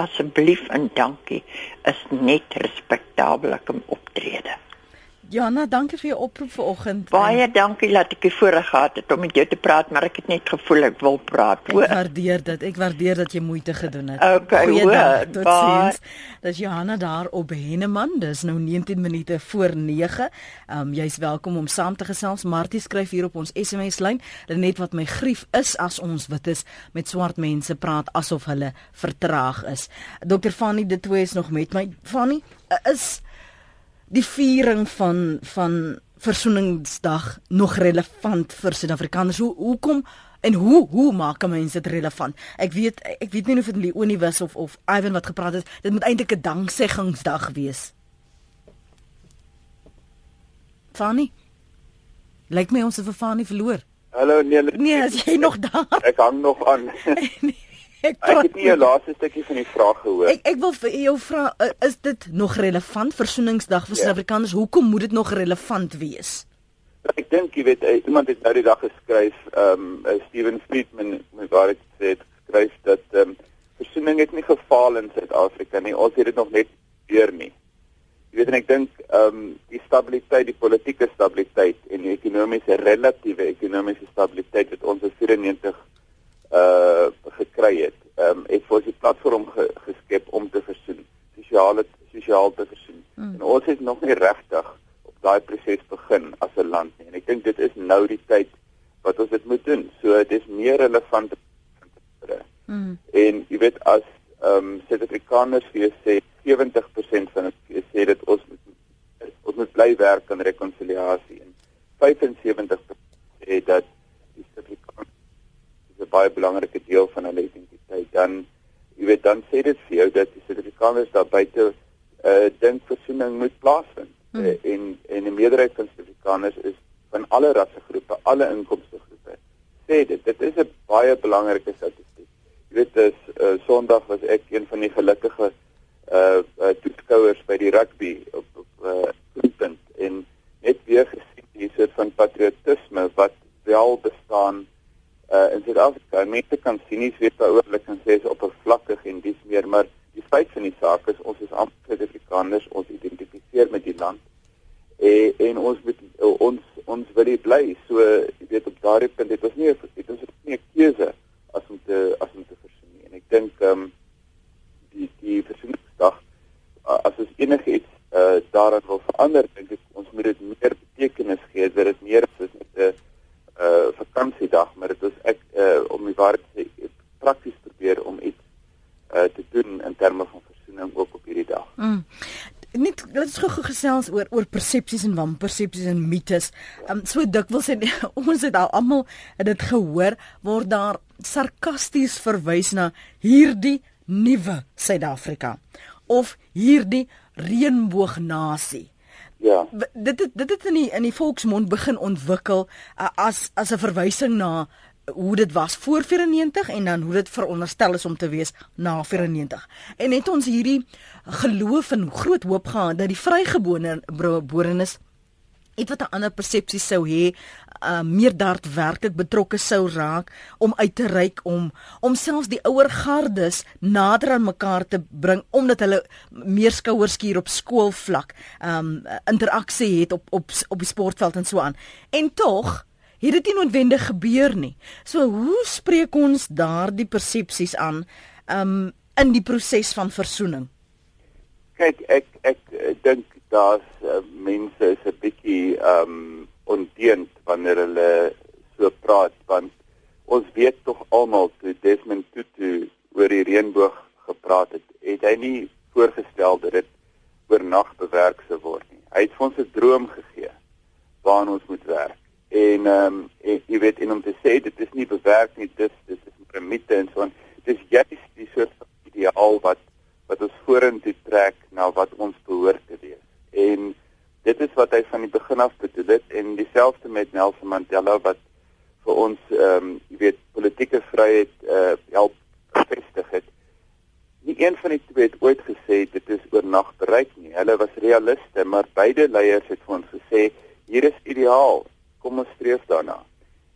Asseblief en dankie is net respekteerlike optrede Jana, dankie vir jou oproep vanoggend. Baie dankie dat ek die voorreg gehad het om met jou te praat, maar ek het net gevoel ek wil praat. Ek waardeer dit. Ek waardeer dat jy moeite gedoen het. Okay, Goeiedag. hoor, Totsiens. Dis Johanna daar op Henneman. Dis nou 19 minute voor 9. Ehm um, jy's welkom om saam te gesels. Martie skryf hier op ons SMS lyn. Net wat my grief is as ons wit is met swart mense praat asof hulle vertraag is. Dr. Fanny de Toey is nog met my. Fanny, is die viering van van versoeningsdag nog relevant vir Suid-Afrikaners? Hoe hoekom en hoe hoe maak 'n mens dit relevant? Ek weet ek weet nie of dit Leonie was of of Ivan wat gepraat het. Dit moet eintlik 'n dankseggingsdag wees. Fanny. Lyk my ons het vir Fanny verloor. Hallo nee. Nee, as jy nog daar. Ek hang nog aan. nee, ek, ek het nie jou laaste stukkie van die vraag gehoor. Ek ek wil vir jou vra is dit nog relevant versoeningsdag vir ja. Suid-Afrikaners? Ja. Hoekom moet dit nog relevant wees? Ek dink jy weet iemand het nou die dag geskryf, ehm um, Steven Friedman waar dit sê het geskryf dat ehm um, versoening het nie gefaal in Suid-Afrika nie. Ons het dit nog net weer nie. Jy weet en ek dink ehm um, die stabiliteit, die politieke stabiliteit en die ekonomiese relatiewe ekonomiese stabiliteit wat ons in 94 uh gekry het. Ehm um, het vir ons die platform ge, geskep om te versoen, sosiale sosiaal te versoen. Hmm. En ons is nog nie regtig daai proses begin as 'n land nie. En ek dink dit is nou die tyd wat ons dit moet doen. So dit is meer relevant mm. en jy weet as ehm um, Suid-Afrikaners vir sê 70% van hulle sê dit ons moet ons moet bly werk aan rekonsiliasie en 75% sê dat die Suid-Afrikaners 'n baie belangrike deel van hulle identiteit dan jy weet dan sê dit vir jou dat die Suid-Afrikaners daar buite uh, dink versoening moet plaasvind hmm. uh, en en 'n meerderheid van Suid-Afrikaners is van alle rassegroepe, alle inkomstegroepe sê dit dit is 'n baie belangrike statistiek. Jy weet dis uh, Sondag was ek een van die gelukkige uh, uh toeskouers by die rugby op op uh punt en net weer gesien die soort van patriotisme wat wel bestaan uh in Suid-Afrika. Mense kan sinies weet daaroor, hulle kan sê is oppervlakkig en dis meer, maar die feit van die saak is ons is amper Suid-Afrikaners, ons identifiseer met die land. En en ons moet ons ons wil hier bly. So jy weet op daardie punt het ons nie het ons nie 'n keuse as om te as om te versoen nie. En ek dink ehm um, die die versoeningsdag uh, as ons enigiets uh, daaraan wil verander, dink ek ons moet dit meer betekenis gee dat dit meer is as net 'n uh, vakansiedag, maar dit is ek uh, om die waarheid te sê prakties probeer om iets uh, te doen in terme van versoening ook op hierdie dag. Mm net dit is gou gesels oor oor persepsies en wanpersepsies en mites. Um, so dikwels het ons het al almal dit gehoor word daar sarkasties verwys na hierdie nuwe Suid-Afrika of hierdie reënboognasie. Ja. Dit dit dit het in die in die volksmond begin ontwikkel uh, as as 'n verwysing na hoe dit was voor 94 en dan hoe dit veronderstel is om te wees na 94. En het ons hierdie geloof en groot hoop gehad dat die vrygebore geborenes het wat 'n ander persepsie sou hê, uh, meer daadwerklik betrokke sou raak om uit te reik om om selfs die ouer gardes nader aan mekaar te bring omdat hulle meer skouerskuur op skoolvlak, um interaksie het op op op die sportveld en so aan. En tog het dit nie noodwendig gebeur nie. So hoe spreek ons daardie persepsies aan um in die proses van versoening? Kyk, ek ek, ek dink daar's uh, mense is 'n bietjie um onteend wanneer hulle so praat want ons weet tog almal toe Desmond Tutu oor die reënboog gepraat het, het hy nie voorgestel dat dit oornag bewerk sou word nie. Hy het vir ons 'n droom gegee waaraan ons moet werk en ehm um, jy weet en om te sê dit is nie bewerk nie dis dis is 'n primite en so aan. Dis juist die soort ideaal wat wat ons vorentoe trek na wat ons behoort te wees. En dit is wat hy van die begin af bedoel het en dieselfde met Nelson Mandela wat vir ons ehm um, jy weet politieke vryheid eh uh, help bevestig het. Nie een van die twee het ooit gesê dit is oornag bereik nie. Hulle was realiste maar beide leiers het vir ons gesê hier is ideaal kom ons streef daarna.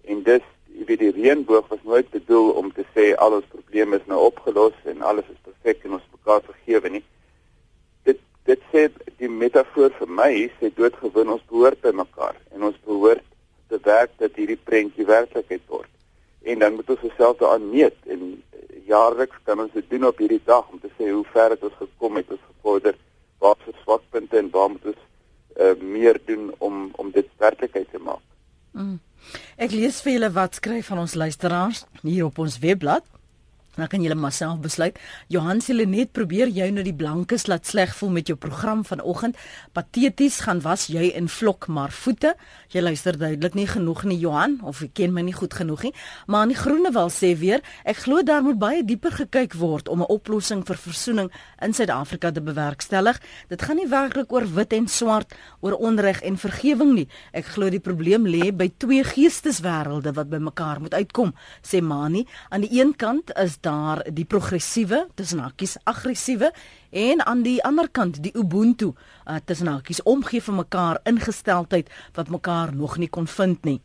En dis jy weet die reënboog was nooit bedoel om te sê al ons probleme is nou opgelos en alles is perfek en ons mekaar vergewe nie. Dit dit sê die metafoor vir my sê doodgewin ons behoort by mekaar en ons behoort te werk dat hierdie prentjie werklikheid word. En dan moet ons osself daaraan meet en jaarliks kan ons dit doen op hierdie dag om te sê hoe ver het ons gekom het ons gevorder waar ons swakpunte en waar moet ons uh, meer doen om om dit werklikheid te maak. Mm. Ek lees vir julle wat skryf van ons luisteraars hier op ons webblad. Dan kan jy maar self besluit. Johan Selenet probeer jou nou die blankes laat sleg voel met jou program vanoggend. Pateties gaan was jy in vlok maar voete. Jy luister duidelik nie genoeg nie Johan of jy ken my nie goed genoeg nie. Maar aan die Groenewal sê weer, ek glo daar moet baie dieper gekyk word om 'n oplossing vir versoening in Suid-Afrika te bewerkstellig. Dit gaan nie werklik oor wit en swart, oor onreg en vergewing nie. Ek glo die probleem lê by twee geesteswêrelde wat bymekaar moet uitkom, sê Mani. Aan die een kant is daar die progressiewe, tussen hakkies aggressiewe en aan die ander kant die ubuntu, uh, tussen hakkies omgee vir mekaar ingesteldheid wat mekaar nog nie kon vind nie.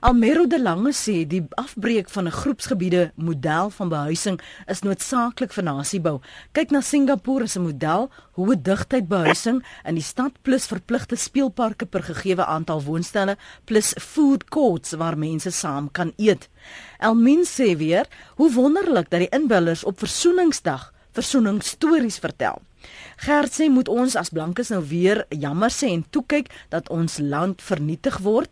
Almero de Lange sê die afbreek van 'n groepsgebiede model van behuising is noodsaaklik vir nasiebou. Kyk na Singapore as 'n model hoe 'n digtheid behuising in die stad plus verpligte speelparke per gegeewe aantal woonstelle plus food courts waar mense saam kan eet. Elmin sê weer, hoe wonderlik dat die inbellers op Versoeningsdag versoeningsstories vertel. Gert sê moet ons as blankes nou weer jammer sê en toe kyk dat ons land vernietig word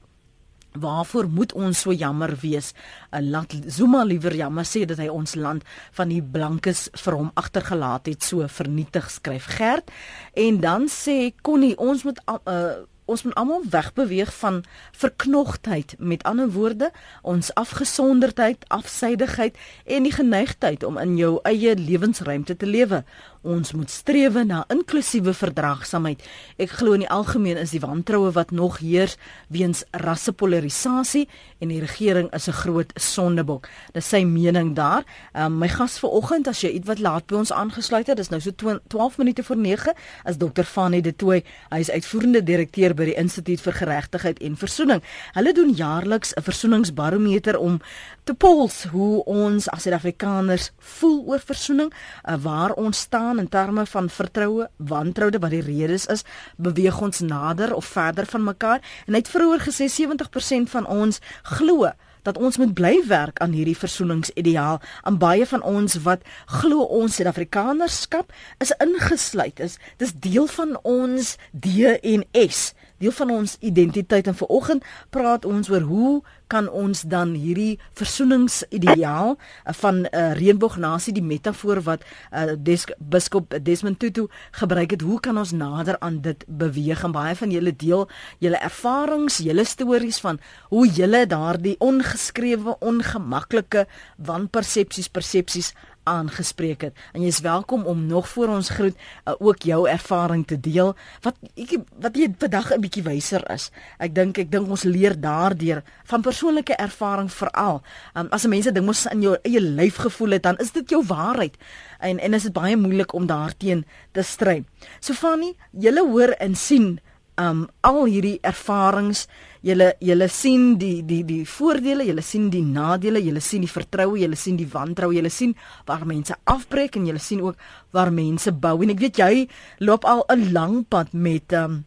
Waarvoor moet ons so jammer wees? 'n Laat Zuma liewer jammer sê dat hy ons land van die blankes vir hom agtergelaat het, so vernietig skryf Gert. En dan sê Connie, ons moet uh, ons moet almal wegbeweeg van verknogtheid met ander woorde ons afgesonderdheid afsydigheid en die geneigtheid om in jou eie lewensruimte te lewe ons moet streef na inklusiewe verdraagsaamheid. Ek glo in die algemeen is die wantroue wat nog heers weens rassepolarisasie en die regering is 'n groot sondebok. Dis sy mening daar. Um, my gas vanoggend as jy ietwat laat by ons aangesluit het dis nou so 12 minute voor 9 is dokter Fanie de Tooy. Hy is uitvoerende direkteur by die Instituut vir Geregtigheid en Versoening. Hulle doen jaarliks 'n versoeningsbarometer om te pols hoe ons as Suid-Afrikaners voel oor versoening, uh, waar ons staan in terme van vertroue, wantroude wat die redes is, beweeg ons nader of verder van mekaar. En hy het vroeër gesê 70% van ons glo dat ons moet bly werk aan hierdie versoeningsideaal. Aan baie van ons wat glo ons Suid-Afrikanerskap is ingesluit is, dis deel van ons DNS deel van ons identiteit en vanoggend praat ons oor hoe kan ons dan hierdie versoeningsideaal eh, van 'n uh, eh, reënboognasie die metafoor wat uh, Des biskop Desmond Tutu gebruik het hoe kan ons nader aan dit beweeg? En baie van julle deel julle ervarings julle stories van hoe julle daardie ongeskrewe ongemaklike wanpersepsies persepsies aangespreek het. En jy's welkom om nog voor ons groet uh, ook jou ervaring te deel wat ek wat jy vandag 'n bietjie wyser is. Ek dink ek dink ons leer daardeur van persoonlike ervaring veral. Um, as mense ding mos in jou eie lyf gevoel het, dan is dit jou waarheid. En en is dit baie moeilik om daarteen te stry. Sofanie, jy hoor en sien um al hierdie ervarings julle julle sien die die die voordele julle sien die nadele julle sien die vertroue julle sien die wantroue julle sien waar mense afbreek en julle sien ook waar mense bou. En ek weet jy loop al 'n lang pad met um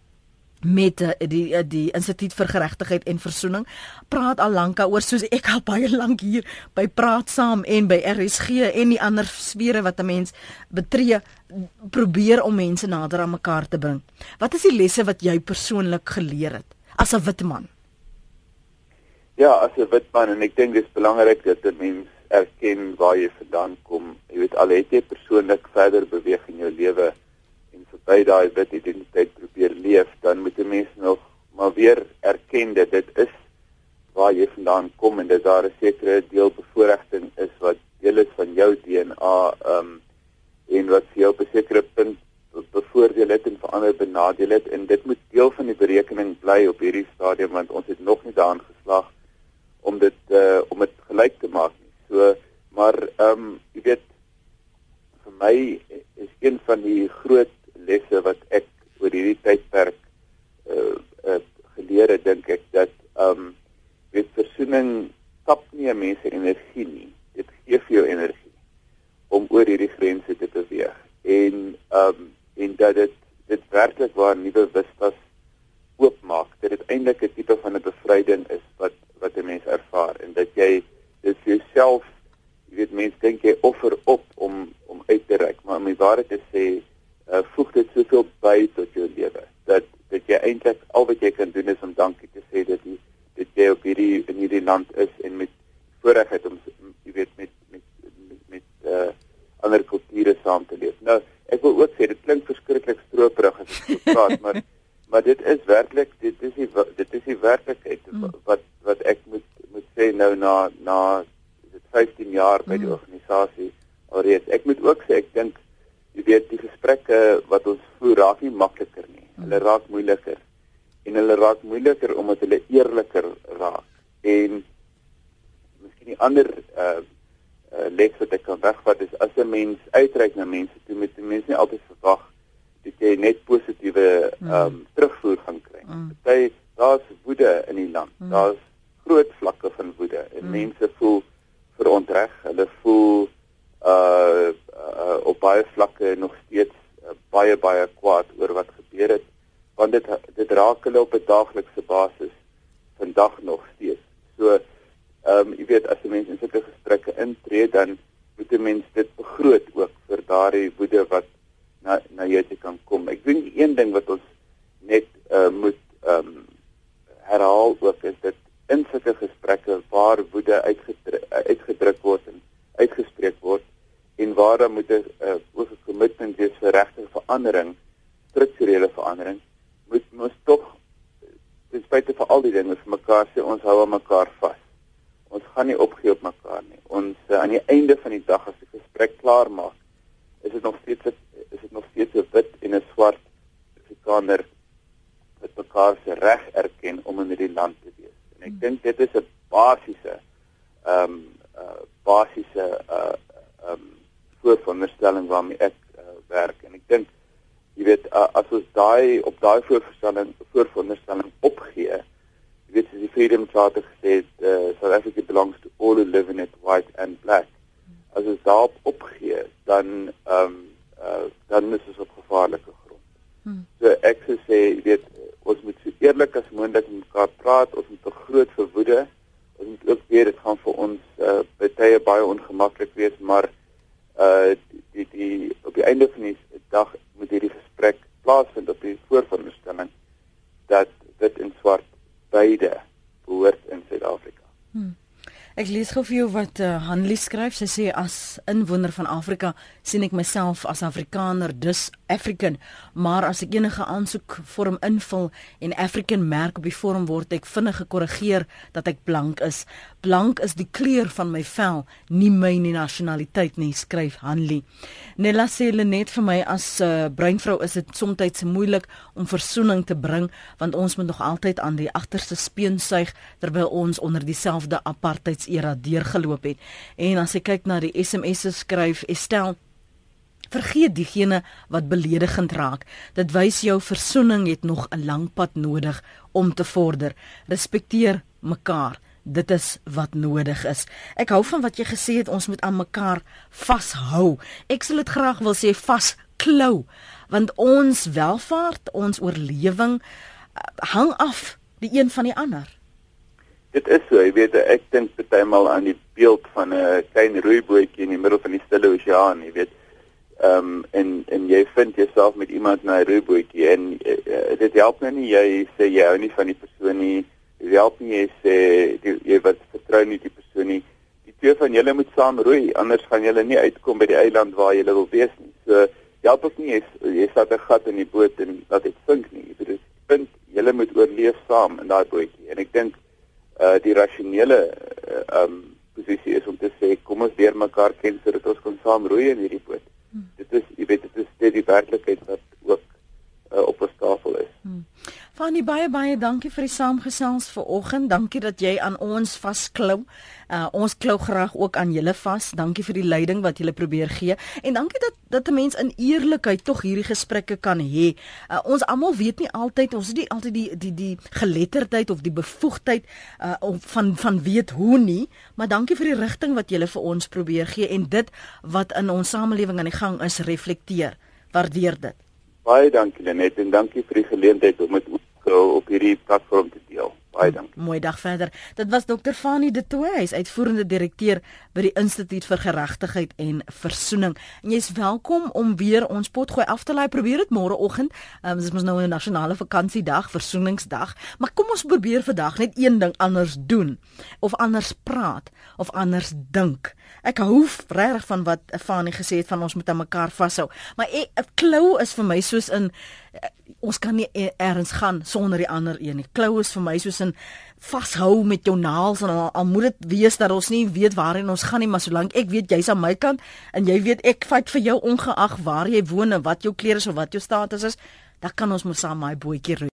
met uh, die uh, die instituut vir geregtigheid en versoening praat al lank oor soos ek al baie lank hier by praat saam en by RSG en die ander sfere wat 'n mens betree probeer om mense nader aan mekaar te bring. Wat is die lesse wat jy persoonlik geleer het as 'n wit man? Ja, as 'n wit man en ek dink dit is belangrik dat 'n mens erken waar jy vandaan kom. Jy weet al het jy persoonlik verder beweeg in jou lewe en verby daai wit identiteit probeer leef, dan moet 'n mens nog maar weer erken dat dit is waar jy vandaan kom en dat daar 'n sekere deel bevoordiging is wat deel is van jou DNA. Ehm um, en wat vir jou op 'n sekere punt bevoordeel het en verander benadeel het en dit moet deel van die berekening bly op hierdie stadium want ons het nog nie daarin geslaag om dit uh, om dit gelyk te maak nie. So maar ehm um, jy weet vir my is een van die groot lesse wat ek oor hierdie tydperk uh, uh geleer het dink ek dat ehm um, weet versoening tap nie mense energie nie. Dit gee vir jou energie om oor hierdie grense te beweeg en ehm um, en dat dit dit werklik waar nuwe vistas oopmaak dat dit eintlik 'n tipe van 'n bevryding is wat wat 'n mens ervaar en dat jy dit vir jouself jy weet mense dink jy offer op om om uit te reik maar om die waarheid te sê uh, voeg dit soveel by tot jou lewe dat dat jy eintlik al wat jy kan doen is om dankie te sê dat jy dat jy op hierdie in hierdie land is en met voorreg het om jy weet met met met, met uh, ander kulture saam te leef. Nou, ek wil ook sê dit klink verskriklik stroperig as ek praat, maar maar dit is werklik dit is die dit is die werklikheid mm. wat wat ek moet moet sê nou na na dit 15 jaar by die mm. organisasie alreeds. Ek moet ook sê ek dink jy weet die gesprekke wat ons voer raak nie makliker nie. Mm. Hulle raak moeiliker. En hulle raak moeiliker omdat hulle eerliker raak. En miskien die ander uh uh les wat ek kan wegvat is as 'n mens uitreik na mense toe met mense nie altyd verwag dat jy net positiewe mm. ehm um, terugvoer gaan kry. Mm. Party daar's woede in die land. Mm. Daar's groot vlakke van woede en mm. mense voel verontreg. Hulle voel uh, uh op baie vlakke nog steeds uh, baie baie kwaad oor wat gebeur het want dit dit raak hulle op 'n daaglikse basis vandag nog steeds. So ehm um, jy weet as 'n mens in sulke gesprekke intree dan moet 'n mens dit begroot ook vir daardie woede wat na na jou te kan kom. Ek dink een ding wat ons net uh, moet ehm um, herhaal ook is dat in sulke gesprekke waar woede uitgedruk, uitgedruk word en uitgespreek word en waar dan moet 'n uh, ook 'n kommitment wees vir regte verandering, strukturele verandering, moet ons tog ten spyte van al die dinge vir mekaar sê ons hou aan mekaar vas. Ons gaan nie opgee op mekaar nie. Ons uh, aan die einde van die dag as die gesprek klaar maak, is dit nog steeds is dit nog steeds 'n wit en 'n swart Afrikaner wat mekaar se reg erken om in hierdie land te wees. En ek dink dit is 'n basiese ehm um, uh basiese uh ehm um, vooronderstelling waarmee ek uh, werk. En ek dink jy weet uh, as ons daai op daai voorstelling vooronderstelling opgee jy weet as die freedom charter gesê het uh, South Africa belongs to all who live in it white and black as ons daarop opgee dan ehm um, uh, dan is ons op gevaarlike grond. Hmm. So ek sê jy weet ons moet so eerlik as moontlik met mekaar praat, ons moet groot verwoede. Ons moet ook weet dit gaan vir ons uh, baie baie ongemaklik wees, maar uh die die op die einde van die dag moet hierdie gesprek plaasvind op die vooronderstelling dat wit en swart beide behoort in Suid-Afrika. Hmm. Ek lees gou vir jou wat uh, Hanlie skryf. Sy sê as inwoner van Afrika sien ek myself as Afrikaner, dus African, maar as ek enige aansoek vorm invul en African merk op die vorm word ek vinnig gekorrigeer dat ek blank is. Blank is die kleur van my vel, nie my nie nasionaliteit nie, skryf Hanlie. Nella sê net vir my as 'n uh, breinvrou is dit soms moeilik om versoening te bring want ons moet nog altyd aan die agterste speen suig terwyl ons onder dieselfde apartheid era deurgeloop het. En as ek kyk na die SMS'e skryf Estel Vergeet diegene wat beledigend raak. Dit wys jou versoening het nog 'n lang pad nodig om te vorder. Respekteer mekaar. Dit is wat nodig is. Ek hou van wat jy gesê het ons moet aan mekaar vashou. Ek sal dit graag wil sê vasklou want ons welvaart, ons oorlewing eh, hang af die een van die ander. Dit is so, jy weet ek dink bytelmal aan die beeld van 'n klein roeibootjie in die middel van die stille oseaan, jy weet. Ehm um, en en jy vind jouself met iemand na 'n roeibootjie en uh, dit help nou nie jy sê jy hou nie van die persoon nie. Dit help nie jy sê die, jy wat vertrou nie die persoon nie. Die twee van julle moet saam roei, anders gaan julle nie uitkom by die eiland waar julle wil wees nie. So help ook nie jy jy sit 'n gat in die boot en laat dit sink nie. Jy bedoel, punt, julle moet oorleef saam in daai bootjie. En ek dink uh die rasionele uh, um posisie is om te sê kom ons leer mekaar ken sodat ons kan saam roei in hierdie boot. Hmm. Dit is jy weet dit is dit die werklikheid wat ook uh, op ons tafel is. Hmm. Fanny baie baie dankie vir die saamgesels vanoggend. Dankie dat jy aan ons vasklou. Uh ons klou graag ook aan julle vas. Dankie vir die leiding wat julle probeer gee en dankie dat dat 'n mens in eerlikheid tog hierdie gesprekke kan hê. Uh ons almal weet nie altyd, ons het nie altyd die die die geletterdheid of die bevoegdheid uh om van van weet hoe nie, maar dankie vir die rigting wat julle vir ons probeer gee en dit wat in ons samelewing aan die gang is reflekteer. Waardeer dit. Baie dankie Lenet en dankie vir die geleentheid om dit op hierdie platform te deel. Baie dankie. Mooi dag verder. Dit was Dr. Fanie De Tooy, hy's uitvoerende direkteur by die Instituut vir Geregtigheid en Versoening. En jy's welkom om weer ons potgooi af te laai. Probeer dit môreoggend. Um, dit is mos nou 'n nasionale vakansiedag, Versoeningsdag, maar kom ons probeer vandag net een ding anders doen of anders praat of anders dink. Ek hou regtig van wat Fanie gesê het van ons moet aan mekaar vashou. Maar 'n klou is vir my soos in ons kan nie e-, eers gaan sonder die ander een nie. Klou is vir my soos 'n vashou met jou naels en al, al moet dit wees dat ons nie weet waarheen ons gaan nie, maar solank ek weet jy's aan my kant en jy weet ek fight vir jou ongeag waar jy woon en wat jou klere of wat jou status is, dan kan ons mos saam my bootjie